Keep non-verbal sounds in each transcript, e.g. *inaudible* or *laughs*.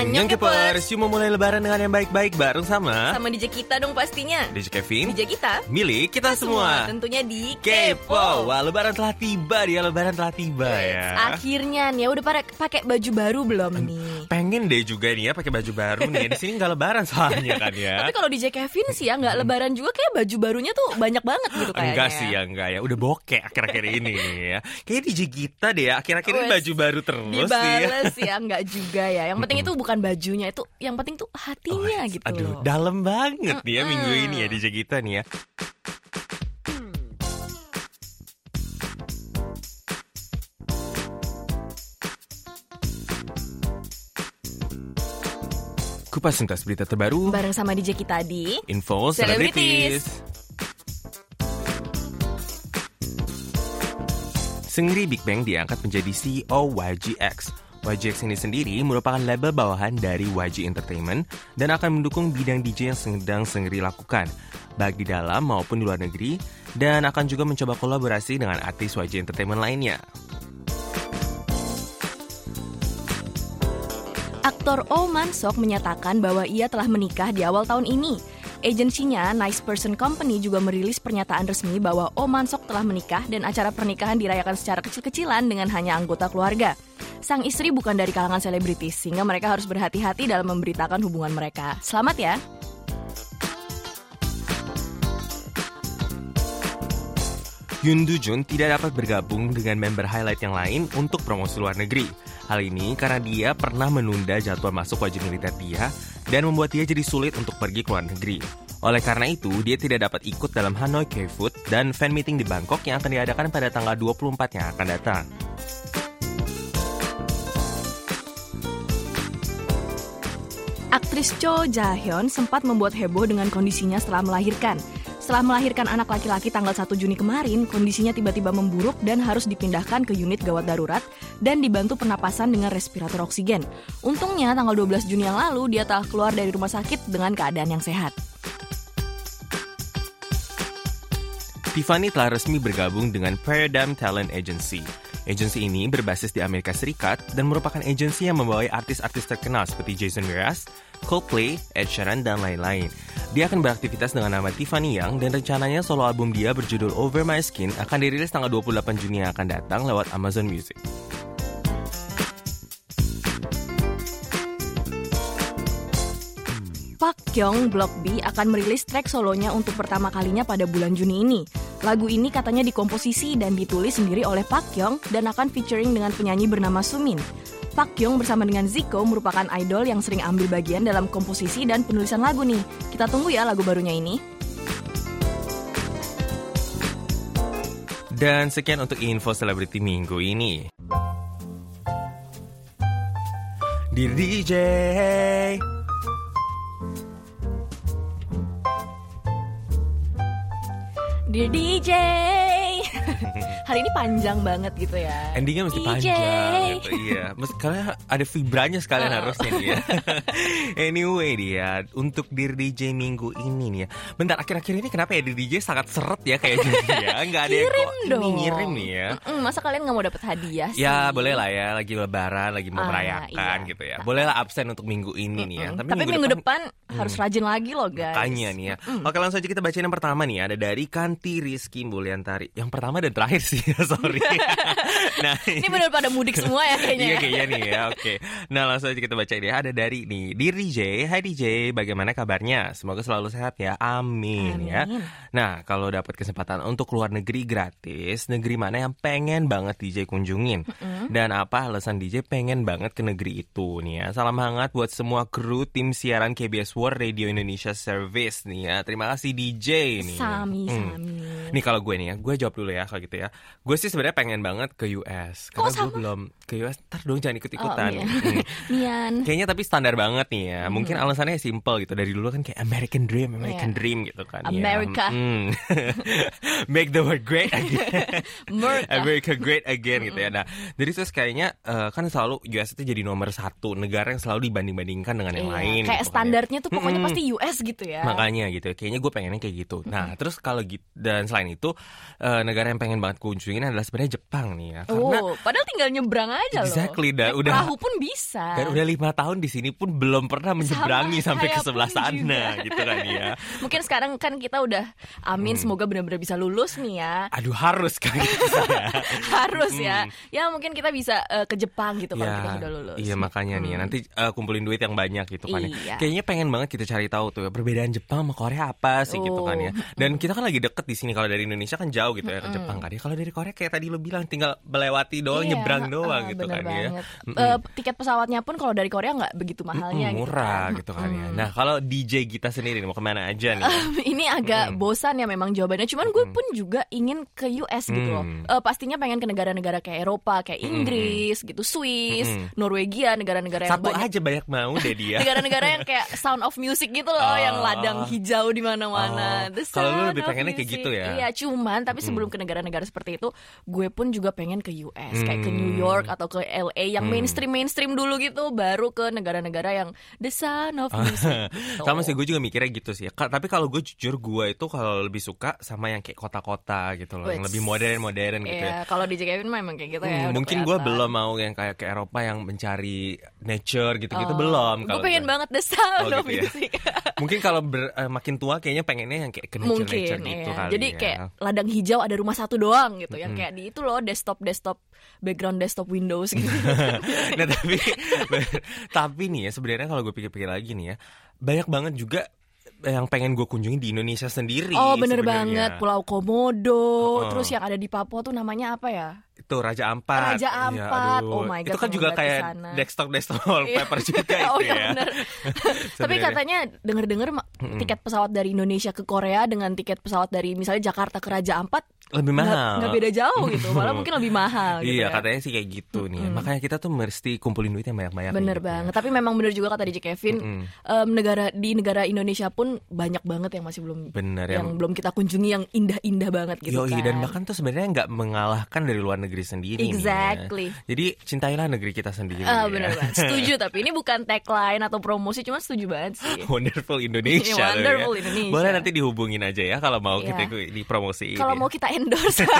Annyeong Kepers, Yuk memulai lebaran dengan yang baik-baik bareng sama Sama DJ kita dong pastinya. DJ Kevin. DJ kita. Milik kita semua Tentunya di Kepo Wah lebaran telah tiba dia Lebaran telah tiba ya. Akhirnya nih ya udah pada pakai baju baru belum nih? Pengen deh juga nih ya pakai baju baru nih. Di sini nggak lebaran soalnya kan ya. *laughs* Tapi kalau DJ Kevin sih ya nggak lebaran juga kayak baju barunya tuh banyak banget gitu kayaknya. Enggak sih ya enggak ya. Udah bokeh akhir-akhir ini nih ya. Kayaknya DJ kita deh ya Akhir-akhir ini baju baru terus nih ya. ya nggak juga ya. Yang penting itu bukan bajunya Itu yang penting tuh hatinya Wes, gitu Aduh loh dalam banget nih ya minggu ini ya DJ kita nih ya Kupas tuntas berita terbaru Bareng sama DJ kita di Info Celebrities. Celebrities Seungri Big Bang diangkat menjadi CEO YGX. YGX ini sendiri merupakan label bawahan dari YG Entertainment dan akan mendukung bidang DJ yang sedang Seungri lakukan, baik di dalam maupun di luar negeri, dan akan juga mencoba kolaborasi dengan artis YG Entertainment lainnya. Aktor Oh Man Sok menyatakan bahwa ia telah menikah di awal tahun ini. Agensinya Nice Person Company juga merilis pernyataan resmi bahwa Oh Man Sok telah menikah dan acara pernikahan dirayakan secara kecil-kecilan dengan hanya anggota keluarga. Sang istri bukan dari kalangan selebritis, sehingga mereka harus berhati-hati dalam memberitakan hubungan mereka. Selamat ya! Yoon Do Jun tidak dapat bergabung dengan member highlight yang lain untuk promosi luar negeri. Hal ini karena dia pernah menunda jadwal masuk wajib militer dia dan membuat dia jadi sulit untuk pergi ke luar negeri. Oleh karena itu, dia tidak dapat ikut dalam Hanoi K-Food dan fan meeting di Bangkok yang akan diadakan pada tanggal 24 yang akan datang. Aktris Cho Jahyun sempat membuat heboh dengan kondisinya setelah melahirkan. Setelah melahirkan anak laki-laki tanggal 1 Juni kemarin, kondisinya tiba-tiba memburuk dan harus dipindahkan ke unit gawat darurat dan dibantu pernapasan dengan respirator oksigen. Untungnya tanggal 12 Juni yang lalu dia telah keluar dari rumah sakit dengan keadaan yang sehat. Tiffany telah resmi bergabung dengan Paradigm Talent Agency. Agensi ini berbasis di Amerika Serikat dan merupakan agensi yang membawai artis-artis terkenal seperti Jason Mraz, Coldplay, Ed Sheeran, dan lain-lain. Dia akan beraktivitas dengan nama Tiffany Young dan rencananya solo album dia berjudul Over My Skin akan dirilis tanggal 28 Juni yang akan datang lewat Amazon Music. Park Kyung Block B akan merilis track solonya untuk pertama kalinya pada bulan Juni ini. Lagu ini katanya dikomposisi dan ditulis sendiri oleh Park Kyung dan akan featuring dengan penyanyi bernama Sumin. Park Kyung bersama dengan Zico merupakan idol yang sering ambil bagian dalam komposisi dan penulisan lagu nih. Kita tunggu ya lagu barunya ini. Dan sekian untuk info selebriti minggu ini. Di DJ. Dear DJ. Hari ini panjang banget gitu ya. Endingnya mesti DJ. panjang gitu, iya. Mesti kalian ada vibranya sekalian Oh. harusnya nih ya. *laughs* anyway dia untuk dir DJ minggu ini nih ya. Bentar akhir-akhir ini kenapa ya dir DJ sangat seret ya kayak jadi ya. *laughs* Enggak ada yang kok ini dong. ngirim nih ya. Mm, masa kalian nggak mau dapet hadiah sih? Ya boleh lah ya lagi lebaran lagi mau Ah, merayakan iya. gitu ya. Boleh lah absen untuk minggu ini nih ya. Mm, Tapi, minggu, depan, harus rajin lagi loh guys. Makanya nih ya. Oke langsung aja kita bacain yang pertama nih. Ada dari Kanti Rizky Mulyantari. Yang pertama dan terakhir sih. Sorry. *laughs* nah Ini bener pada mudik semua ya kayaknya. Iya ya. kayaknya nih ya oke Nah langsung aja kita baca deh Ada dari nih Diri DJ Hai DJ Bagaimana kabarnya Semoga selalu sehat ya Amin, ya Amin. Nah kalau dapat kesempatan untuk keluar negeri gratis Negeri mana yang pengen banget DJ kunjungin Dan apa alasan DJ pengen banget ke negeri itu nih ya Salam hangat buat semua kru tim siaran KBS World Radio Indonesia Service nih ya Terima kasih DJ nih Sami, Hmm. sami. Nih kalau gue nih ya, gue jawab dulu ya kalau gitu ya. Gue sih sebenarnya pengen banget ke US karena gue belum ke US. Ntar dong jangan ikut-ikutan. Oh, iya. Hmm. *laughs* *laughs* Mian. Kayaknya tapi standar banget nih ya. Mungkin alasannya simple gitu. Dari dulu kan kayak American Dream, American Iya. Dream gitu kan. ya. America. Hmm. *laughs* Make the world great again. America. Great again gitu ya. Nah, jadi terus kayaknya eh, kan selalu US itu jadi nomor satu negara yang selalu dibanding-bandingkan dengan yang Iya, lain. Kayak gitu, standarnya tuh pokoknya Mm-mm. pasti US gitu ya. Makanya gitu, kayaknya gue pengennya kayak gitu. Nah, terus kalau gitu dan selain itu uh, negara yang pengen banget kunjungin adalah sebenarnya Jepang nih ya. Karena oh, padahal tinggal nyebrang aja loh. Exactly, Naik udah perahu pun bisa. Dan udah lima tahun di sini pun belum pernah menyeberangi Sama, sampai ke sebelah sana juga. gitu kan ya. *laughs* Mungkin sekarang kan kita udah amin semoga benar-benar bisa lulus nih ya. Aduh harus kan gitu. *laughs* Harus ya. Ya mungkin kita bisa eh, ke Jepang gitu kalau Ya, kita sudah lulus. Iya makanya nih ya, nanti uh, kumpulin duit yang banyak gitu kan ya. Iya. Kayaknya pengen banget kita cari tahu tuh ya, perbedaan Jepang sama Korea apa sih gitu kan ya. Oh. Dan kita kan lagi deket di sini kalau dari Indonesia kan jauh gitu ya ke Jepang kan ya. Kalau dari Korea kayak tadi lo bilang tinggal melewati doang Iya, nyebrang doang heeh, gitu kan ya. banget. Mm-mm. Eh, tiket pesawatnya pun kalau dari Korea nggak begitu mahalnya Mm, gitu murah kan. gitu kan ya. Nah kalau DJ kita sendiri mau ke mana aja nih? ini agak bosan ya memang jawabannya. Cuman gue pun juga ingin ke US gitu loh. Eh, pastinya pengen ke negara-negara kayak Eropa, kayak Inggris gitu, Swiss, Mm-mm. Norwegia, negara-negara yang Satu banyak aja banyak mau deh dia. *laughs* negara-negara yang kayak Sound of Music gitu loh, yang Oh. ladang hijau di mana-mana. Oh. Kalau lu lebih pengennya kayak gitu ya? Iya, cuman tapi sebelum ke negara-negara seperti itu, gue pun juga pengen ke US, kayak ke New Hmm. York atau ke LA yang mainstream mainstream dulu gitu, baru ke negara-negara yang The Sound of Music. *laughs* gitu. Sama sih gue juga mikirnya gitu sih. Ka- tapi kalau gue jujur gue itu kalau lebih suka sama yang kayak kota-kota gitu loh, yang Wits. lebih modern-modern gitu ya. Iya, kalau DJ Kevin memang kayak gitu ya. Hmm, udah mungkin gue belum mau yang kayak ke Eropa yang mencari nature gitu-gitu Oh, belum. Gue pengen gue. banget The Sound Oh, of gitu ya. Music. *laughs* Mungkin kalau ber- eh, makin tua kayaknya pengennya yang kayak ke nature-nature Mungkin gitu iya. kali Jadi ya. kayak ladang hijau ada rumah satu doang gitu yang kayak di itu loh desktop desktop background desktop Windows gitu. *laughs* nah tapi *laughs* tapi nih ya sebenarnya kalau gue pikir-pikir lagi nih ya banyak banget juga yang pengen gue kunjungi di Indonesia sendiri. oh bener sebenarnya. banget Pulau Komodo, Oh. terus yang ada di Papua tuh namanya apa ya? itu Raja Ampat. Raja Iya, Ampat. aduh. Oh my God, Itu kan juga kayak ke sana. desktop desktop *laughs* wallpaper juga oh itu iya ya. bener. Tapi katanya denger-denger ma- tiket pesawat dari Indonesia ke Korea dengan tiket pesawat dari misalnya Jakarta ke Raja Ampat lebih mahal. nggak beda jauh gitu, *laughs* malah mungkin lebih mahal gitu Iya, ya. katanya sih kayak gitu nih. Makanya kita tuh mesti kumpulin duit yang banyak-banyak. Bener gitu ya. banget. Tapi memang bener juga kata DJ Kevin, Mm-mm. em, negara di negara Indonesia pun banyak banget yang masih belum Bener yang yang belum kita kunjungi yang indah-indah banget gitu Yoi, kan. dan bahkan tuh sebenarnya nggak mengalahkan dari luar negeri sendiri nih ya. Exactly. Jadi cintailah negeri kita sendiri. Ah, ya. bener banget. Setuju tapi ini bukan tagline atau promosi, cuma setuju banget sih. *laughs* Wonderful Indonesia. *laughs* Wonderful ya. Indonesia. Boleh nanti dihubungin aja ya kalau mau Iya. kita dipromosiin. Kalau mau kita endorse, *laughs*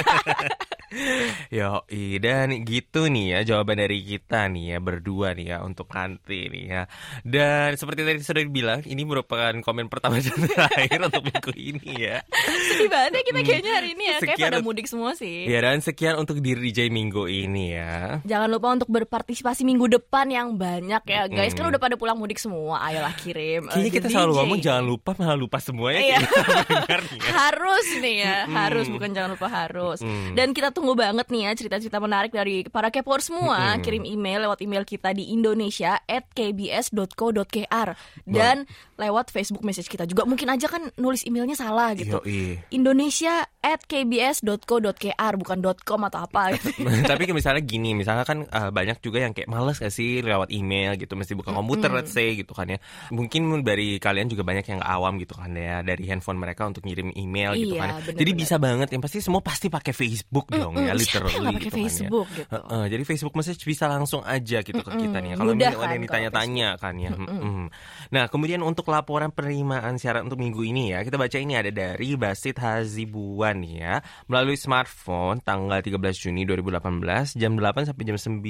Yo, dan gitu nih ya jawaban dari kita nih ya berdua nih ya untuk nanti nih ya. Dan seperti tadi sudah dibilang, ini merupakan komen pertama dan *laughs* terakhir untuk minggu ini ya. sedih banget ya kita kayaknya hari ini ya. Kayak pada mudik semua sih. Ya dan sekian untuk diri DJ minggu ini ya. Jangan lupa untuk berpartisipasi minggu depan yang banyak ya guys. Kan Mm. udah pada pulang mudik semua. Ayolah kirim. eh, Kayaknya ke kita selalu ngomong jangan lupa malah lupa semuanya Iya. *laughs* ya. harus nih ya, harus bukan jangan lupa harus. Mm. Dan kita tunggu banget nih ya cerita-cerita menarik dari para kepor semua. Mm. Kirim email lewat email kita di indonesia@kbs.co.kr dan lewat Facebook message kita juga. Mungkin aja kan nulis emailnya salah gitu. Yoi. Indonesia at kbs.co.kr bukan .com atau apa gitu. *laughs* Tapi misalnya gini, misalnya kan eh, banyak juga yang kayak males gak sih lewat email gitu, mesti buka komputer let's say gitu kan ya. Mungkin dari kalian juga banyak yang awam gitu kan ya, dari handphone mereka untuk ngirim email gitu Iya, kan. bener-bener. Jadi bisa banget, yang pasti semua pasti pakai Facebook dong ya, Mm-mm, literally siapa yang gitu kan ya. Gitu? Heeh, jadi Facebook message bisa langsung aja gitu ke kita nih. ya. Kalau misalnya ada kan yang kalau ditanya-tanya kan ya. Mm-mm. Nah, kemudian untuk laporan penerimaan siaran untuk minggu ini ya, kita baca ini ada dari Basit Hazibuan ya, melalui smartphone tanggal 13 Juni 2018 jam 8 sampai jam 9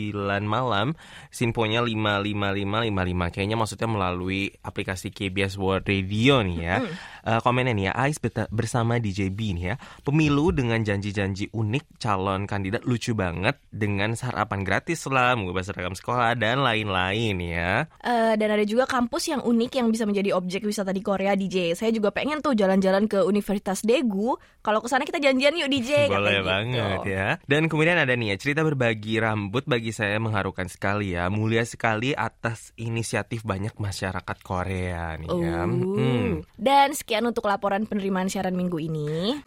malam, sinfonya 55555. Kayaknya maksudnya melalui aplikasi KBS World Radio nih ya. Eh, komennya nih ya, Ais bersama DJ B nih ya. Pemilu dengan janji-janji unik, calon kandidat lucu banget dengan sarapan gratis lah, mengubah seragam sekolah dan lain-lain ya. Eh, dan ada juga kampus yang unik yang bisa menjadi objek wisata di Korea DJ. Saya juga pengen tuh jalan-jalan ke Universitas Daegu. Kalau ke sana kita janjian yuk DJ. Boleh gitu. banget ya. Dan kemudian ada nih ya, cerita berbagi rambut bagi saya mengharukan sekali ya. Mulia sekali atas inisiatif banyak masyarakat Korea nih ya. Uh. Hmm. Dan sekian untuk laporan penerimaan siaran minggu ini.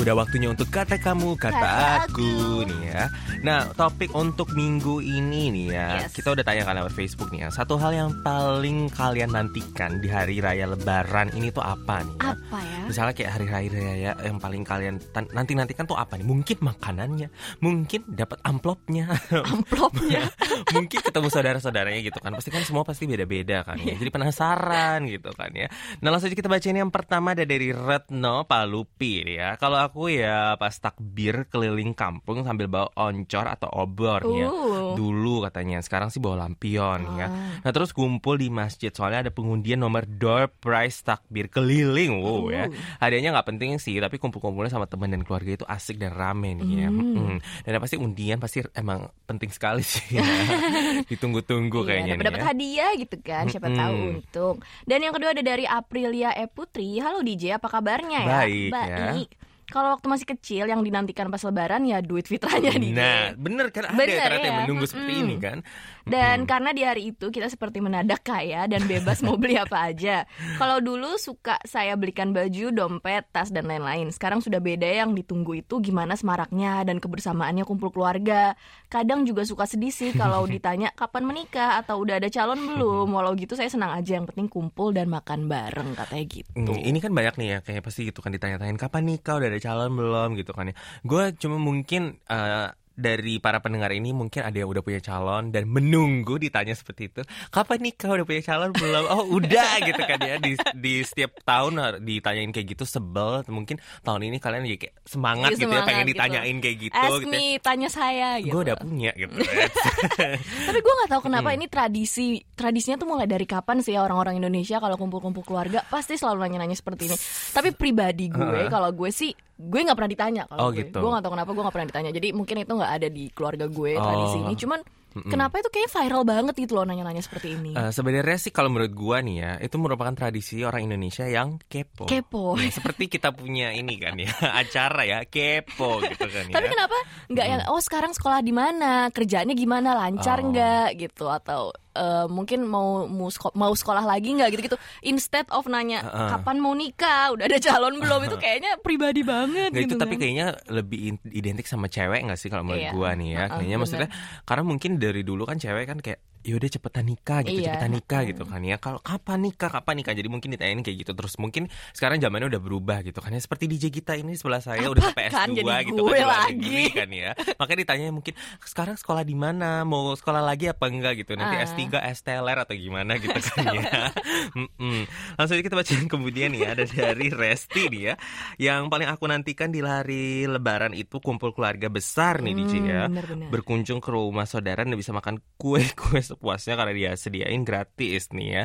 Udah waktunya untuk kata kamu, kata, Kata aku. aku. nih ya. Nah, topik untuk minggu ini nih ya. Yes. Kita udah tanya kan lewat Facebook nih ya. Satu hal yang paling kalian nantikan di hari raya lebaran ini tuh apa nih ya? Apa ya? Misalnya kayak hari raya yang paling kalian nanti nantikan tuh apa nih? Mungkin makanannya, mungkin dapat amplopnya, Amplopnya. *laughs* mungkin ketemu saudara-saudaranya gitu kan. Pasti kan semua pasti beda-beda kan ya. Jadi penasaran gitu kan ya. Nah langsung aja kita bacain yang pertama ada dari Retno Palupi ya. Kalau aku ya pas takbir keliling kampung sambil bawa oncor atau obor ya. Uh. Dulu katanya, sekarang sih bawa lampion ya. Ah. Nah terus kumpul di masjid soalnya ada pengundian nomor door prize takbir keliling, wow ya. Uh. Hadiahnya nggak penting sih, tapi kumpul-kumpulnya sama teman dan keluarga itu asik dan rame nih ya. Mm. Dan pasti undian pasti emang penting sekali sih. ya. *laughs* Ditunggu-tunggu kayaknya dapat nih dapat ya. hadiah gitu kan, siapa Mm-mm. tahu untung. Dan yang kedua ada dari Aprilia E Putri. Halo DJ, apa kabarnya ya? Baik, ya. Kalau waktu masih kecil yang dinantikan pas lebaran ya duit fitranya DJ. Nah, bener kan ada Bener, ternyata yang ya. menunggu seperti Mm-mm. ini kan. Dan Mm-mm. karena di hari itu kita seperti menadak kaya dan bebas mau beli apa aja. *laughs* Kalau dulu suka saya belikan baju, dompet, tas dan lain-lain. Sekarang sudah beda yang ditunggu itu gimana semaraknya dan kebersamaannya kumpul keluarga. Kadang juga suka sedih sih kalau *laughs* ditanya kapan menikah atau udah ada calon belum. Walau gitu saya senang aja yang penting kumpul dan makan bareng katanya gitu. Hmm, ini kan banyak nih ya kayak pasti gitu kan ditanya-tanyain kapan nikah udah ada calon belum gitu kan ya. Gue cuma mungkin eh, dari para pendengar ini mungkin ada yang udah punya calon dan menunggu ditanya seperti itu. Kapan nikah udah punya calon belum? Oh udah gitu kan ya di, di setiap tahun ditanyain kayak gitu sebel. Mungkin tahun ini kalian jadi kayak semangat Iya, gitu ya pengen gitu. ditanyain kayak gitu. Ask gitu ya. me, tanya saya gitu. Gue udah punya gitu. ya. *laughs* Tapi gue nggak tahu kenapa ini tradisi tradisinya tuh mulai dari kapan sih ya orang-orang Indonesia kalau kumpul-kumpul keluarga pasti selalu nanya-nanya seperti ini. Tapi pribadi gue kalau gue sih gue nggak pernah ditanya kalau Oh, gue. gitu. Gue nggak tahu kenapa gue nggak pernah ditanya. Jadi mungkin itu nggak ada di keluarga gue tradisi Oh. ini. Cuman kenapa itu kayak viral banget gitu loh nanya-nanya seperti ini. Eh, sebenarnya sih kalau menurut gua nih ya itu merupakan tradisi orang Indonesia yang kepo. Kepo. Ya, *laughs* seperti kita punya ini kan ya *laughs* acara ya kepo gitu kan ya. Tapi kenapa nggak yang oh sekarang sekolah di mana kerjanya gimana lancar Oh. nggak gitu atau eh, mungkin mau mau, seko- mau sekolah lagi nggak gitu gitu instead of nanya Heeh. kapan mau nikah udah ada calon belum itu *laughs* kayaknya pribadi banget Nggak, gitu itu tapi kan. kayaknya lebih identik sama cewek nggak sih kalau menurut Iya. gua nih ya. Heeh, Kayaknya bener. maksudnya karena mungkin dari dulu kan cewek kan kayak yaudah cepetan nikah gitu, Iya, cepetan nikah gitu kan ya. Kalau kapan nikah, kapan nikah. Jadi mungkin ditanyain kayak gitu terus. Mungkin sekarang zamannya udah berubah gitu kan ya. Seperti DJ kita ini sebelah saya udah sampai kan? S2 Jadi gitu gue kan di luar lagi. negeri kan ya. Makanya ditanya mungkin sekarang sekolah di mana? Mau sekolah lagi apa enggak gitu. Nanti Ah. S3, STLR atau gimana gitu kan ya. *laughs* Mm-mm. Langsung aja kita bacain kemudian ya ada dari Resti nih ya. Yang paling aku nantikan di hari lebaran itu kumpul keluarga besar nih DJ ya. Hmm, bener-bener. Berkunjung ke rumah saudara dan bisa makan kue-kue sepuasnya karena dia sediain gratis nih ya.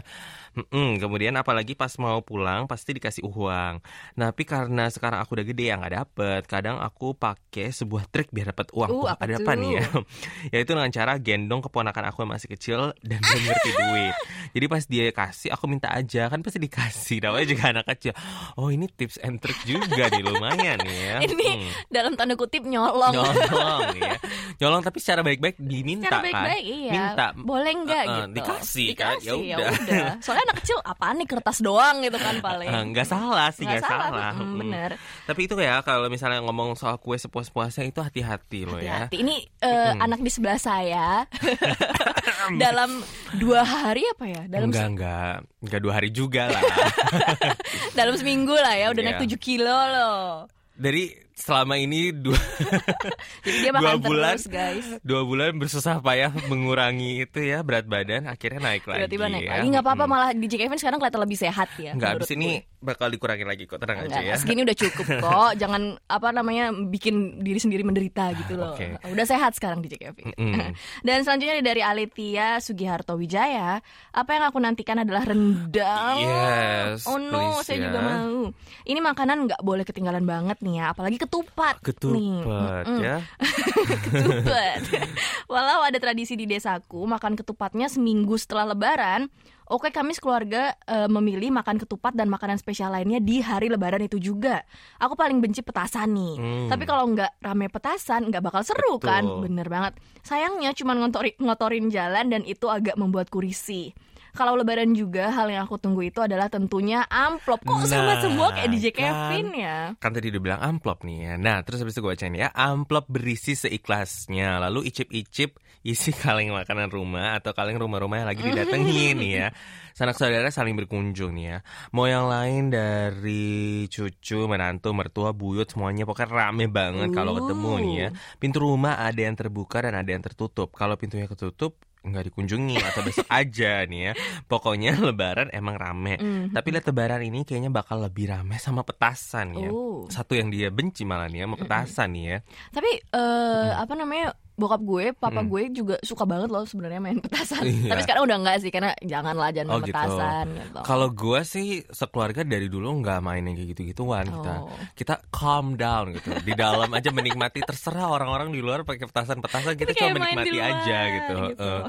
Mm-mm. Kemudian apalagi pas mau pulang pasti dikasih uang. Nah, tapi karena sekarang aku udah gede ya nggak dapet. Kadang aku pakai sebuah trik biar dapat uang. Uh, apa ada apa nih ya? *laughs* Yaitu dengan cara gendong keponakan aku yang masih kecil dan belum ngerti *laughs* duit. Jadi pas dia kasih aku minta aja kan pasti dikasih. Namanya juga *laughs* anak kecil. Oh ini tips and trick juga nih lumayan nih ya. ini Hmm. dalam tanda kutip nyolong Nyolong ya. Nyolong tapi secara baik-baik diminta Secara baik-baik kan. iya Minta. boleh nggak Uh-uh, gitu dikasih kan, ya Dikasih, udah. soalnya anak kecil apaan nih kertas doang gitu kan paling *laughs* nggak salah sih Nggak salah, salah, mm, Mm. bener. tapi itu ya kalau misalnya ngomong soal kue sepuas-puasnya itu hati-hati loh ya Hati-hati. Ini eh, anak di sebelah saya *laughs* dalam dua hari apa ya? Dalam enggak enggak enggak dua hari juga lah *laughs* dalam seminggu lah ya. Udah Iya. naik 7 kilo loh. dari selama ini dua *laughs* Jadi dia Dua bulan. terus guys. dua bulan bersusah payah mengurangi itu ya berat badan akhirnya naik lagi Tiba-tiba naik ya. lagi. Nggak apa-apa Mm. malah DJ Kevin sekarang kelihatan lebih sehat ya. Menurut abis ini gue. bakal dikurangin lagi kok, tenang aja Enggak, ya. segini udah cukup *laughs* kok. Jangan apa namanya bikin diri sendiri menderita gitu loh. Oke. Udah sehat sekarang DJ Kevin. *laughs* Dan selanjutnya dari Aletia Sugiharto Wijaya, apa yang aku nantikan adalah rendang. Yes, Oh no, please saya ya. juga mau. Ini makanan nggak boleh ketinggalan banget nih ya, apalagi ketupat. nih. Ketupat Mm-mm. ya. *laughs* ketupat. Walau ada tradisi di desaku makan ketupatnya seminggu setelah Lebaran, oke kami sekeluarga eh, memilih makan ketupat dan makanan spesial lainnya di hari Lebaran itu juga. Aku paling benci petasan nih. Hmm. Tapi kalau nggak rame petasan nggak bakal seru Betul. kan? Bener banget. Sayangnya cuma ngotori- ngotorin jalan dan itu agak membuatku risih. Kalau lebaran juga hal yang aku tunggu itu adalah tentunya amplop. Kok sama Nah, semua kayak DJ kan. Kevin ya? Kan tadi udah bilang amplop nih ya. Nah, terus habis itu gue bacain ya. Amplop berisi seikhlasnya. Lalu icip-icip isi *laughs* kaleng makanan rumah atau kaleng rumah-rumah yang lagi didatengin ya. *laughs* Sanak saudara saling berkunjung nih ya. Mau yang lain dari cucu, menantu, mertua, buyut semuanya pokoknya rame banget kalau ketemu nih ya. Pintu rumah ada yang terbuka dan ada yang tertutup. Kalau pintunya ketutup nggak dikunjungi atau besok *laughs* aja nih ya. Pokoknya lebaran emang rame. Mhm. Tapi lihat lebaran ini kayaknya bakal lebih rame sama petasan ya. Oh. Satu yang dia benci malah nih ya, mau petasan nih ya. Tapi eh, apa namanya? Bokap gue, papa Mm. gue juga suka banget loh sebenarnya main petasan. Iya. Tapi sekarang udah enggak sih karena janganlah jangan Oh, main gitu. petasan gitu. Kalau gue sih sekeluarga dari dulu nggak main yang kayak gitu-gituan kita. Oh. Kita calm down gitu. Di dalam aja menikmati terserah orang-orang di luar pakai petasan-petasan kita cuma menikmati luar, aja gitu. gitu. Eh.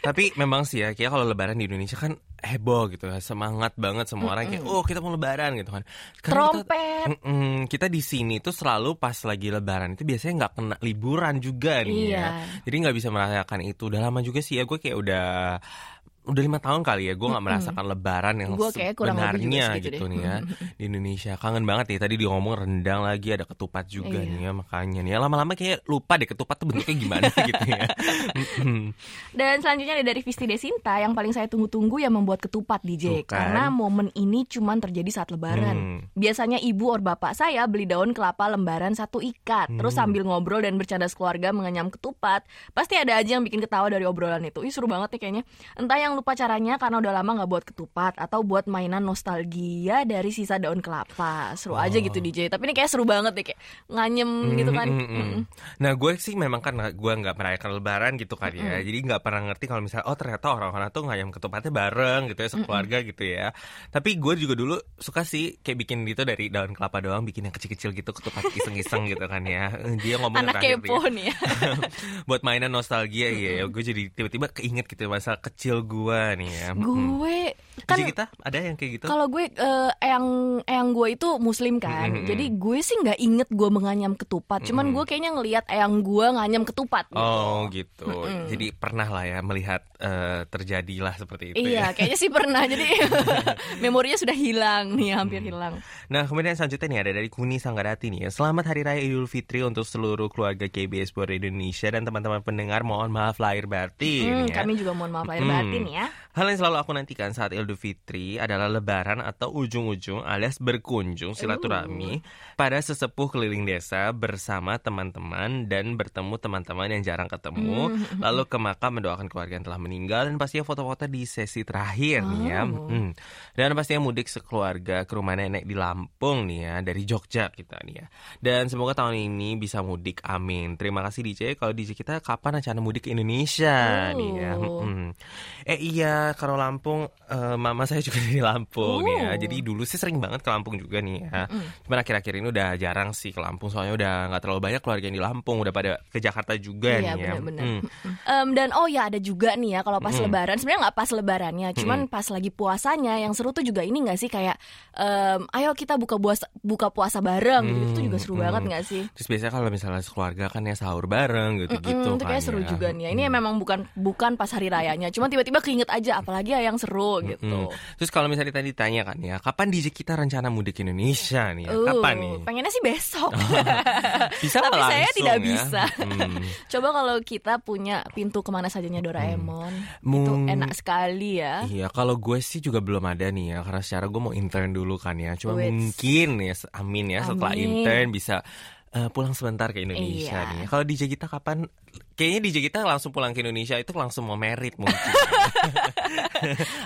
Tapi memang sih ya, kayak kalau lebaran di Indonesia kan heboh gitu ya, semangat banget semua orang kayak oh kita mau lebaran gitu kan. Kita- Trompet. Mm-mm, kita di sini tuh selalu pas lagi lebaran itu biasanya nggak kena liburan juga nih Iya. ya. Jadi nggak bisa merayakan itu. Udah lama juga sih ya gue kayak udah udah lima tahun kali ya gue nggak merasakan lebaran yang Gue kayak sebenarnya gitu deh. nih ya di Indonesia kangen banget nih tadi dia ngomong rendang lagi ada ketupat juga Iya. nih ya makanya nih ya lama-lama kayak lupa deh ketupat tuh bentuknya gimana *laughs* gitu ya. Dan selanjutnya ada dari Visti Desinta yang paling saya tunggu-tunggu yang membuat ketupat DJ Tuh kan. karena momen ini cuman terjadi saat lebaran. Hmm. Biasanya ibu or bapak saya beli daun kelapa lembaran satu ikat, terus Hmm. sambil ngobrol dan bercanda sekeluarga mengenyam ketupat. Pasti ada aja yang bikin ketawa dari obrolan itu. Ih seru banget nih kayaknya. Entah yang lupa caranya karena udah lama nggak buat ketupat atau buat mainan nostalgia dari sisa daun kelapa. Seru aja Oh. gitu DJ. Tapi ini kayak seru banget deh kayak nganyem gitu kan. Mm, mm, mm. Nah gue sih memang kan gue nggak merayakan lebaran gitu kan ya Jadi nggak pernah ngerti kalau misalnya Oh ternyata orang-orang tuh ngayam ketupatnya bareng gitu ya Sekeluarga gitu ya Tapi gue juga dulu suka sih Kayak bikin gitu dari daun kelapa doang Bikin yang kecil-kecil gitu Ketupat iseng-iseng gitu kan ya Dia ngomong Anak kepo nih ya. *laughs* Buat mainan nostalgia ya Gue jadi tiba-tiba keinget gitu Masa kecil gue nih ya gue kan Jadi kita ada yang kayak gitu Kalau gue eh, eyang eyang gue itu muslim kan, Mm-mm. jadi gue sih nggak inget gue menganyam ketupat. Cuman gue kayaknya ngelihat eyang gue nganyam ketupat. Gitu. Oh gitu Mm-mm. Jadi pernah lah ya Melihat eh, terjadilah seperti itu ya Iya, kayaknya sih pernah. Jadi *laughs* *laughs* memorinya sudah hilang nih, hampir hilang. Nah kemudian selanjutnya nih ada dari Kuni Sanggarati nih ya. Selamat Hari Raya Idul Fitri untuk seluruh keluarga KBS Buat Indonesia dan teman-teman pendengar mohon maaf lahir batin Hmm, ya. kami juga mohon maaf lahir Hmm. batin ya. Hal yang selalu aku nantikan saat Idul Fitri adalah lebaran atau ujung-ujung alias berkunjung silaturahmi pada sesepuh keliling desa bersama teman-teman dan bertemu teman-teman yang jarang ketemu Hmm. lalu ke makam mendoakan keluarga yang telah meninggal dan pastinya foto-foto di sesi terakhir nih ya. Oh. Hmm. Dan pastinya mudik sekeluarga ke rumah nenek di Lampung nih ya dari Jogja kita nih ya. Dan semoga tahun ini bisa mudik amin. Terima kasih DJ. Kalau DJ kita kapan rencana mudik ke Indonesia nih ya. Oh. Hmm. Eh iya kalau Lampung eh, mama saya juga *laughs* dari Lampung ya. Oh. Jadi dulu sih sering banget ke Lampung juga nih ya. Cuman akhir-akhir ini udah jarang sih ke Lampung soalnya udah nggak terlalu banyak keluarga yang di Lampung udah pada ke Jakarta juga Iya, nih ya. benar-benar. Hmm. Em, dan oh ya ada juga nih ya kalau pas Mm. lebaran sebenarnya nggak pas lebarannya cuman pas lagi puasanya yang seru tuh juga ini nggak sih kayak em, ayo kita buka puasa buka puasa bareng gitu itu juga seru Mm, banget mm. nggak sih Terus biasanya kalau misalnya sekeluarga kan ya sahur bareng gitu-gitu Mm, itu kayak kan seru ya. juga nih ya. ini memang bukan bukan pas hari rayanya cuma tiba-tiba keinget aja apalagi ya yang seru gitu Hmm. Terus kalau misalnya tadi ditanya kan ya, kapan DJ kita rencana mudik ke Indonesia nih? Ya? Uh, Kapan nih? pengennya sih besok *laughs* Bisa tapi nggak saya langsung tidak ya? bisa. Hmm. *laughs* coba kalau kita punya pintu ke mana sajanya Doraemon itu Mung- enak sekali ya Iya, kalau gue sih juga belum ada nih ya, karena secara gue mau intern dulu kan ya. Cuma Wits. mungkin ya, amin ya, setelah Amin. intern bisa eh, pulang sebentar ke Indonesia Iya. nih. Kalau DJ kita kapan? Kayaknya DJ kita langsung pulang ke Indonesia itu langsung mau merit mungkin. *laughs*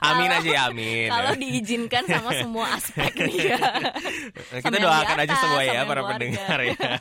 amin aja ya, amin. kalau diizinkan sama semua aspek nih ya kita doakan aja semua ya para keluarga. pendengar ya. *laughs*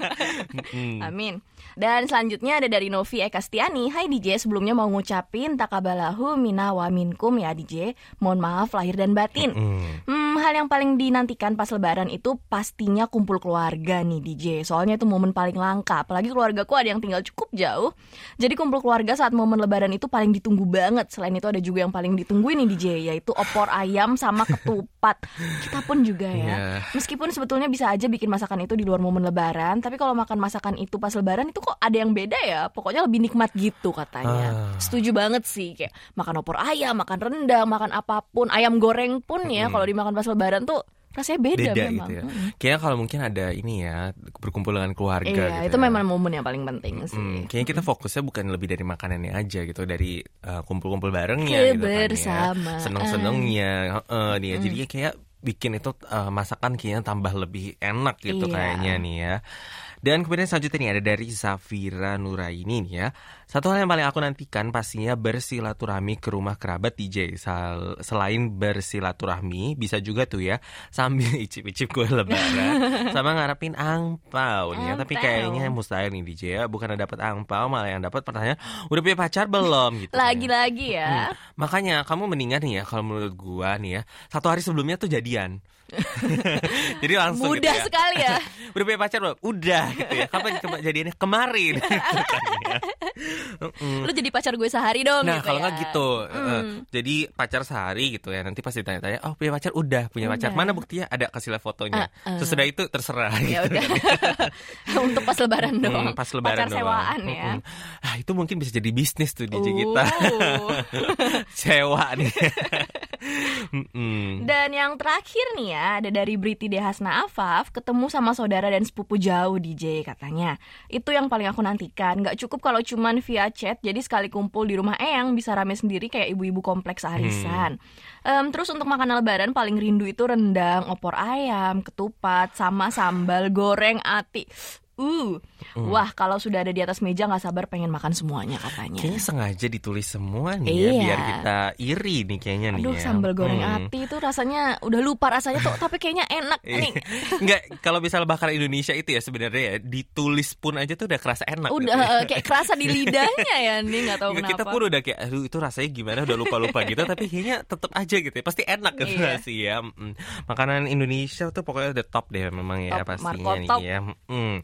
Mm. Amin. Dan selanjutnya ada dari Novi Eka Stiani. Hai DJ, sebelumnya mau ngucapin takabalahu mina wa minkum ya DJ. Mohon maaf lahir dan batin. Mm. Hmm, hal yang paling dinantikan pas lebaran itu pastinya kumpul keluarga nih DJ. Soalnya itu momen paling langka, apalagi keluargaku ada yang tinggal cukup jauh. Jadi kumpul keluarga saat momen lebaran itu paling ditunggu banget. Selain itu ada juga yang paling ditungguin nih DJ, yaitu opor ayam sama ketupat. Kita pun juga ya. Iya. Meskipun sebetulnya bisa aja bikin masakan itu di luar momen lebaran, tapi kalau makan masakan itu pas lebaran itu kok ada yang beda ya. Pokoknya lebih nikmat gitu katanya. Ah. Setuju banget sih kayak makan opor ayam, makan rendang, makan apa pun, ayam goreng pun ya kalau dimakan pas lebaran tuh rasanya beda, Beda memang. gitu ya. Mm-mm. Kayaknya kalau mungkin ada ini ya berkumpul dengan keluarga Iya, gitu itu ya. memang momen yang paling penting sih. Mm, kayaknya kita fokusnya bukan lebih dari makanannya aja gitu, dari uh, kumpul-kumpul barengnya gitu kan ya. Seneng-senengnya, heeh, nih ya. Jadi kayak bikin itu uh, masakan kayaknya tambah lebih enak gitu Iya. kayaknya nih ya. Dan kemudian selanjutnya nih ada dari Zafira Nuraini nih ya. Satu hal yang paling aku nantikan pastinya bersilaturahmi ke rumah kerabat DJ. Sal- Selain bersilaturahmi, bisa juga tuh ya sambil *laughs* icip-icip kue lebaran sama ngarepin angpau nih ya. Tapi kayaknya mustahil nih DJ ya. Bukan dapat angpau, malah yang dapat pertanyaan udah punya pacar belum gitu. kan ya. Lagi-lagi ya. Hmm. Makanya kamu mendingan nih ya kalau menurut gua nih ya satu hari sebelumnya tuh jadian. *laughs* Jadi langsung gitu Mudah ya. sekali ya. *laughs* Udah punya pacar belum? Udah gitu ya. Kapan ke- jadiannya? Kemarin. Gitu *laughs* ya. Mm-mm. Lu jadi pacar gue sehari dong Nah gitu kalau ya. nggak gitu, eh, jadi pacar sehari gitu ya. Nanti pasti tanya-tanya, oh punya pacar udah, punya pacar Udah. mana buktinya? Ada kasih fotonya. Ah, ah. Sesudah itu terserah. Ya gitu. udah. Untuk pas lebaran doang. Hmm, pas lebaran Pacar doang. sewaan ya. Mm-mm. Ah, itu mungkin bisa jadi bisnis tuh kita. Uh. Sewa nih. Dan yang terakhir nih ya, ada dari Briti Dehasna Afaf, ketemu sama saudara dan sepupu jauh DJ katanya. Itu yang paling aku nantikan. Nggak cukup kalau cuman via chat, jadi sekali kumpul di rumah Eyang bisa rame sendiri kayak ibu-ibu kompleks arisan. Em, terus untuk makanan lebaran paling rindu itu rendang, opor ayam, ketupat, sama sambal goreng ati. Uh, wah kalau sudah ada di atas meja nggak sabar pengen makan semuanya katanya. Kayaknya sengaja ditulis semua nih ya, Iya. biar kita iri nih kayaknya nih Aduh ya. sambal goreng Hmm. ati itu rasanya udah lupa rasanya tuh tapi kayaknya enak nih. *laughs* Enggak, kalau misal bakar Indonesia itu ya sebenarnya ya ditulis pun aja tuh udah kerasa enak. Udah gitu. eh, kayak kerasa di lidahnya ya nih nggak tahu Nggak, kenapa. kita pun udah kayak aduh itu rasanya gimana udah lupa-lupa gitu *laughs* tapi kayaknya tetap aja gitu ya. Pasti enak gitu Iya. sih ya. Makanan Indonesia tuh pokoknya udah top deh memang ya Top, pastinya Marco nih top. ya. Mm.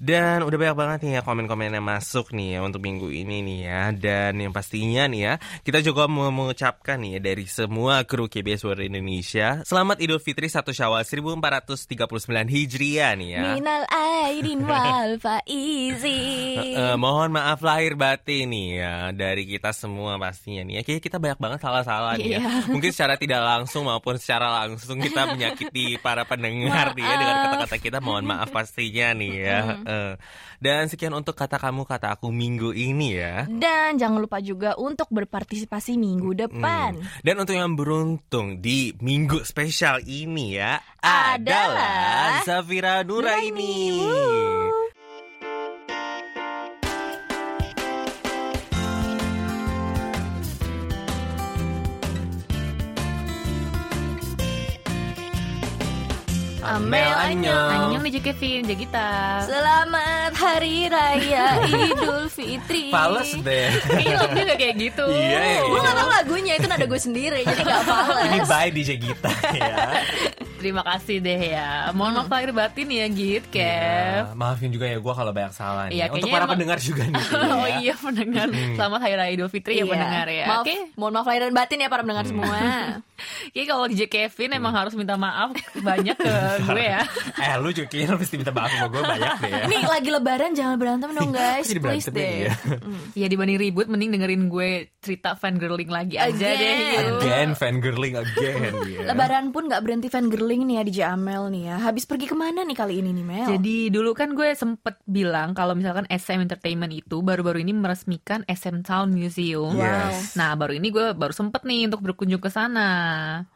Dan udah banyak banget nih ya komen-komen yang masuk nih ya untuk minggu ini nih ya. Dan yang pastinya nih ya, kita juga mau mengucapkan nih ya dari semua kru KBS World Indonesia, selamat Idul Fitri 1 Syawal 1439 Hijriah nih ya. Minal aidin wal faizin. Eh, mohon maaf lahir batin nih ya dari kita semua pastinya nih ya. Kayaknya kita banyak banget salah-salah nih ya. Iya. Mungkin secara tidak langsung maupun secara langsung kita menyakiti para pendengar nih ya dengan kata-kata kita. Mohon maaf pastinya nih ya. Eh, dan sekian untuk kata kamu kata aku minggu ini ya. Dan jangan lupa juga untuk berpartisipasi minggu depan. Hmm. Dan untuk yang beruntung di minggu spesial ini ya Adalah adalah Zafira Nuraini. Woo. Amel Anyong. Annyeong DJ Kevin, jadi kita. Selamat Hari Raya *laughs* Idul Fitri. Fales deh. Kayaknya lagunya gak kayak gitu. Iya, iya. Gue gak tau lagunya, itu nada gue sendiri, jadi gak Ini fales. by DJ Gita ya. Terima kasih deh ya. Mohon maaf lahir batin ya Git, Kev. Ya, maafin juga ya gue kalau banyak salah nih. Iya, Untuk para emang- pendengar juga nih. *laughs* Oh ya. iya pendengar. Selamat Hari Raya Idul Fitri ya Iya. pendengar ya. Maaf, Oke. mohon maaf lahir dan batin ya para pendengar semua. *laughs* Kayaknya kalau DJ Kevin emang harus minta maaf banyak ke *laughs* gue ya. eh lu juga kayaknya mesti minta maaf sama gue banyak deh ya. Nih lagi lebaran jangan berantem dong guys, please deh. ya. Ya dibanding ribut mending dengerin gue cerita fangirling lagi aja Again. deh. yuk. Again fangirling again *laughs* ya. Lebaran pun gak berhenti fangirling nih ya DJ Amel nih ya. Habis pergi ke mana nih kali ini nih Mel? Jadi dulu kan gue sempet bilang kalau misalkan SM Entertainment itu baru-baru ini meresmikan SM Town Museum. Yes. Nah baru ini gue baru sempet nih untuk berkunjung ke sana.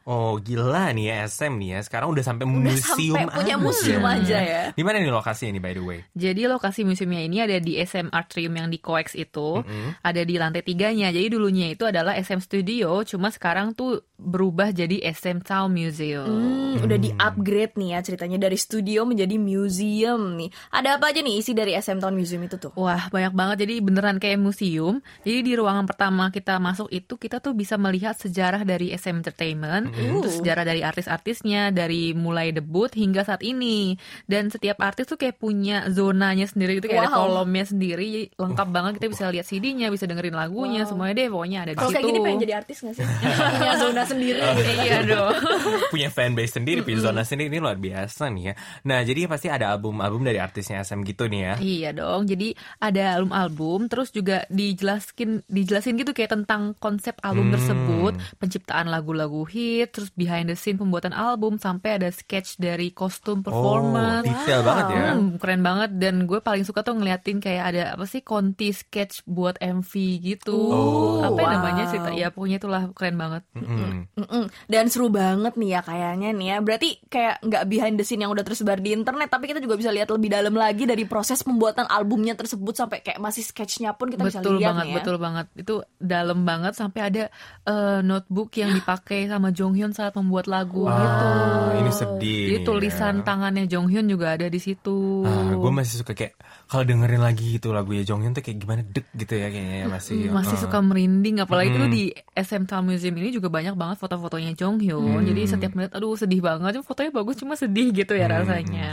Oh gila nih ya SM nih ya. Sekarang udah sampai Udah museum sampai punya museum aja ya. Di mana nih lokasinya nih by the way? Jadi lokasi museumnya ini ada di SM Atrium yang di Coex itu, ada di lantai tiganya. Jadi dulunya itu adalah SM Studio, cuma sekarang tuh berubah jadi SM Town Museum. Hmm, udah di upgrade nih ya ceritanya dari studio menjadi museum nih. Ada apa aja nih isi dari SM Town Museum itu tuh? Wah banyak banget jadi beneran kayak museum Jadi di ruangan pertama kita masuk itu Kita tuh bisa melihat sejarah dari SM Entertainment Entertainment. Uh. Terus sejarah dari artis-artisnya dari mulai debut hingga saat ini. Dan setiap artis tuh kayak punya zonanya sendiri gitu kayak ada Wow. kolomnya sendiri. Jadi lengkap banget kita bisa lihat CD-nya, bisa dengerin lagunya, Wow. semuanya deh pokoknya ada di Kalau situ. kayak gini pengen jadi artis gak sih? *laughs* Punya zona sendiri gitu. *laughs* iya dong. *laughs* punya fanbase sendiri, punya zona sendiri ini luar biasa nih ya. Nah, jadi pasti ada album-album dari artisnya SM gitu nih ya. Iya dong. Jadi ada album-album, terus juga dijelaskin dijelasin gitu kayak tentang konsep album Hmm. tersebut, penciptaan lagu-lagu hit, terus behind the scene pembuatan album sampai ada sketch dari kostum performance. Oh, detail banget ya. Hmm, keren banget dan gue paling suka tuh ngeliatin kayak ada apa sih konti sketch buat MV gitu. Oh, apa ya wow. namanya sih? Ya pokoknya itulah keren banget. Mm-mm. Mm-mm. Dan seru banget nih ya kayaknya nih ya. Berarti kayak nggak behind the scene yang udah tersebar di internet, tapi kita juga bisa lihat lebih dalam lagi dari proses pembuatan albumnya tersebut sampai kayak masih sketchnya pun kita bisa betul lihat banget, nih ya. betul banget. Itu dalam banget sampai ada eh, notebook yang dipakai sama Jonghyun saat membuat lagu Wah, gitu. ini sedih Jadi nih tulisan ya. tangannya Jonghyun juga ada di situ. Ah, gue masih suka kayak kalau dengerin lagi gitu lagunya Jonghyun tuh kayak gimana dek gitu ya kayaknya ya, masih Hmm, masih ah. suka merinding apalagi itu Mm. di SM Town Museum ini juga banyak banget foto-fotonya Jonghyun Hmm. jadi setiap menit aduh sedih banget Cuma fotonya bagus cuma sedih gitu ya Hmm. rasanya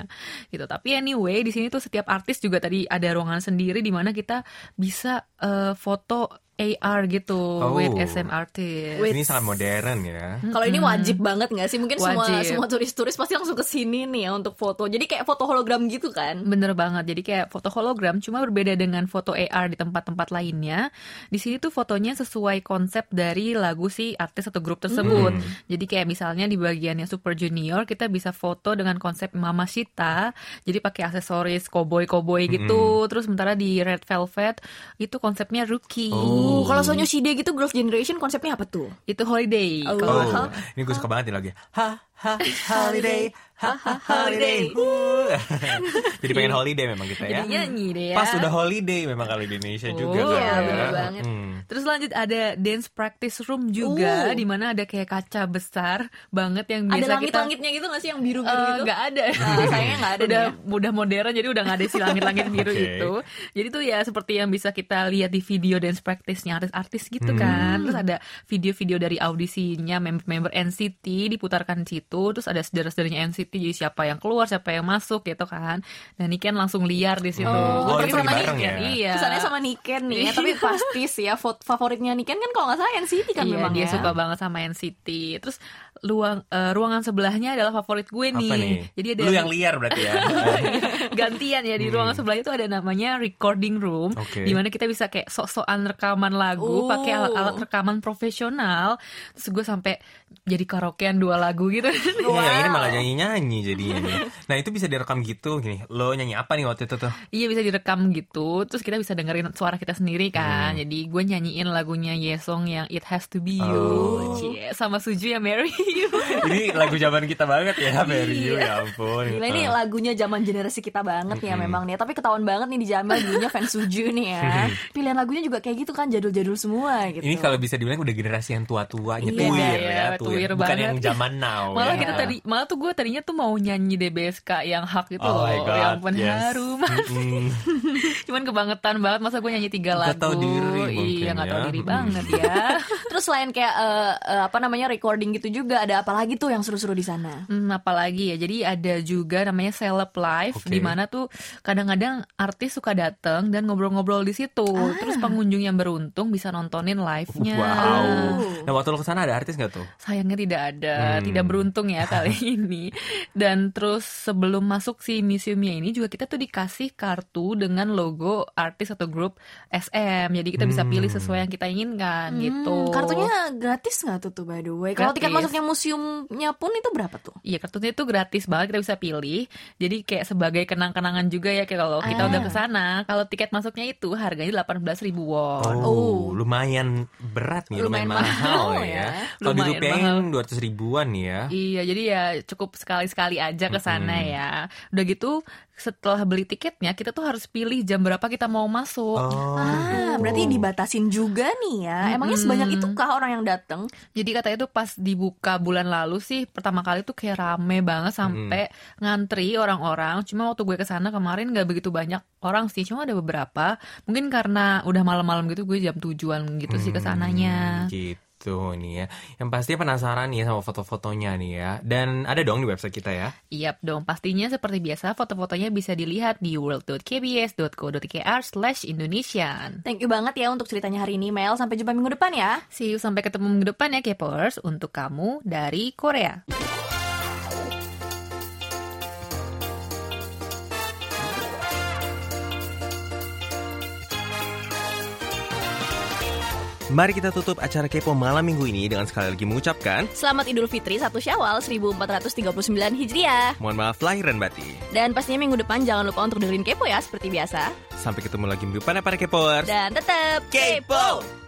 gitu tapi anyway di sini tuh setiap artis juga tadi ada ruangan sendiri di mana kita bisa eh, foto AR gitu Oh. with SM artist With- ini sangat modern ya. Kalau ini wajib banget nggak sih? Mungkin semua Wajib. semua turis-turis pasti langsung ke sini nih ya untuk foto. Jadi kayak foto hologram gitu kan? Bener banget. Jadi kayak foto hologram cuma berbeda dengan foto AR di tempat-tempat lainnya. Di sini tuh fotonya sesuai konsep dari lagu si artis atau grup tersebut. Jadi kayak misalnya di bagiannya Super Junior kita bisa foto dengan konsep Mama Shita. Jadi pakai aksesoris koboi-koboi gitu. Terus sementara di Red Velvet itu konsepnya Rookie. Oh, kalau Sonyushide gitu Growth Generation konsepnya apa tuh? Itu holiday. Oh. Kalau Oh, ini gue suka banget nih lagi. Ha ha holiday, ha ha holiday. *laughs* Jadi pengen holiday memang kita ya. jadi nyanyi deh ya. Pas udah holiday memang kalau di Indonesia juga Oh, kan iya, ya. banget. Hmm. Terus lanjut ada dance practice room juga Uh. di mana ada kayak kaca besar banget yang Ada biasa kita langit-langitnya gitu nggak sih yang biru-biru Eh, gitu? nggak ada. Nah, sayangnya nggak ada *laughs* udah nih ya. udah modern jadi udah nggak ada si langit-langit biru *laughs* Oke. itu. Jadi tuh ya seperti yang bisa kita lihat di video dance practice-nya artis-artis gitu Hmm. kan. Terus ada video-video dari audisinya member-member NCT diputarkan di situ. Terus ada saudara-saudaranya NCT jadi siapa yang keluar, siapa yang masuk gitu kan. Dan Niken langsung liar di situ. Oh, Gua ini sama bareng Niken, ya? Iya. Kesannya sama Niken nih ya, tapi pasti sih ya favoritnya Niken kan kalau nggak salah NCT kan iya, memang dia ya. suka banget sama NCT. Terus luang eh, ruangan sebelahnya adalah favorit gue nih. Apa nih? Jadi ada Lu yang liar berarti ya. *laughs* gantian ya di ruangan sebelah itu ada namanya recording room Hmm. Oke. di mana kita bisa kayak sok-sokan rekaman lagu Oh. pakai alat-alat rekaman profesional terus gue sampai jadi karaokean dua lagu gitu *laughs* Iya, yang ini malah nyanyi-nyanyi jadinya. nih. Nah, itu bisa direkam gitu gini. Lo nyanyi apa nih waktu itu tuh? iya bisa direkam gitu terus kita bisa dengerin suara kita sendiri Hmm. kan jadi gue nyanyiin lagunya Yesong yang It Has to Be You Oh. Cie, sama Suju yang Mary You *laughs* Ini lagu zaman kita banget ya, Mary You, Iya. ya ampun. Gila ini lagunya zaman generasi kita banget ya memang nih. Tapi ketahuan banget nih di Jamal dulunya fans Suju nih ya. Pilihan lagunya juga kayak gitu kan jadul-jadul semua gitu. Ini kalau bisa dibilang udah generasi yang tua-tua, Iya, nyetuir iya, ya, tuir Bukan banget. yang zaman now. malah ya. kita tadi malah tuh gue tadinya tuh mau nyanyi DBSK yang hak itu Oh loh yang pun yes. harum Mm-mm. *laughs* cuman kebangetan banget masa gue nyanyi tiga lagu tahu diri mungkin iya nggak tahu ya. diri banget ya *laughs* Terus selain kayak eh, eh, apa namanya recording gitu juga ada apa lagi tuh yang seru-seru di sana? Hmm, apalagi ya jadi ada juga namanya Celeb Live Oke. di mana tuh kadang-kadang artis suka datang dan ngobrol-ngobrol di situ Ah. terus pengunjung yang beruntung bisa nontonin live-nya Wow. Nah, waktu lo ke sana ada artis gak tuh? sayangnya tidak ada Hmm. tidak beruntung ya kali *laughs* ini dan terus sebelum masuk si museumnya ini juga kita tuh dikasih kartu dengan logo artis atau grup SM jadi kita bisa pilih Hmm. Sesuai yang kita inginkan Hmm, gitu Kartunya gratis nggak tuh tuh by the way? Kalau tiket masuknya museumnya pun itu berapa tuh? Iya kartunya itu gratis banget kita bisa pilih. Jadi kayak sebagai kenang-kenangan juga ya kayak kalau kita Ah. udah ke sana, kalau tiket masuknya itu harganya 18.000 ribu won. Oh. lumayan berat nih, lumayan, Lumayan mahal, mahal ya. ya. Kalau dirupiahin mahal. 200 ribuan ya. Iya, jadi ya cukup sekali-sekali aja ke sana Mm-mm. ya. Udah gitu setelah beli tiketnya kita tuh harus pilih jam berapa kita mau masuk. Oh, Ah, gitu. berarti dibatasin juga nih ya. Emangnya Mm-mm. sebanyak itu kah orang yang datang? Jadi katanya tuh pas dibuka bulan lalu sih pertama kali tuh kayak rame banget sampai ngantri orang-orang. Cuma waktu gue ke sana kemarin nggak begitu banyak orang sih, cuma ada beberapa. Mungkin karena udah malam-malam gitu gue jam tujuan gitu sih ke sananya. Gitu. Tuh nih ya. Yang pasti penasaran nih sama foto-fotonya nih ya. Dan ada dong di website kita ya. Yap dong, pastinya seperti biasa foto-fotonya bisa dilihat di world.kbs.co.kr slash Indonesian. Thank you banget ya untuk ceritanya hari ini, Mel. Sampai jumpa minggu depan ya. See you sampai ketemu minggu depan ya Kepers untuk kamu dari Korea. Mari kita tutup acara Kepo malam minggu ini dengan sekali lagi mengucapkan Selamat Idul Fitri 1 Syawal 1439 Hijriah. Mohon maaf lahir dan batin. Dan pastinya minggu depan jangan lupa untuk dengerin Kepo ya seperti biasa. Sampai ketemu lagi minggu depan ya, para Kepoers. Dan tetap Kepo. Kepo.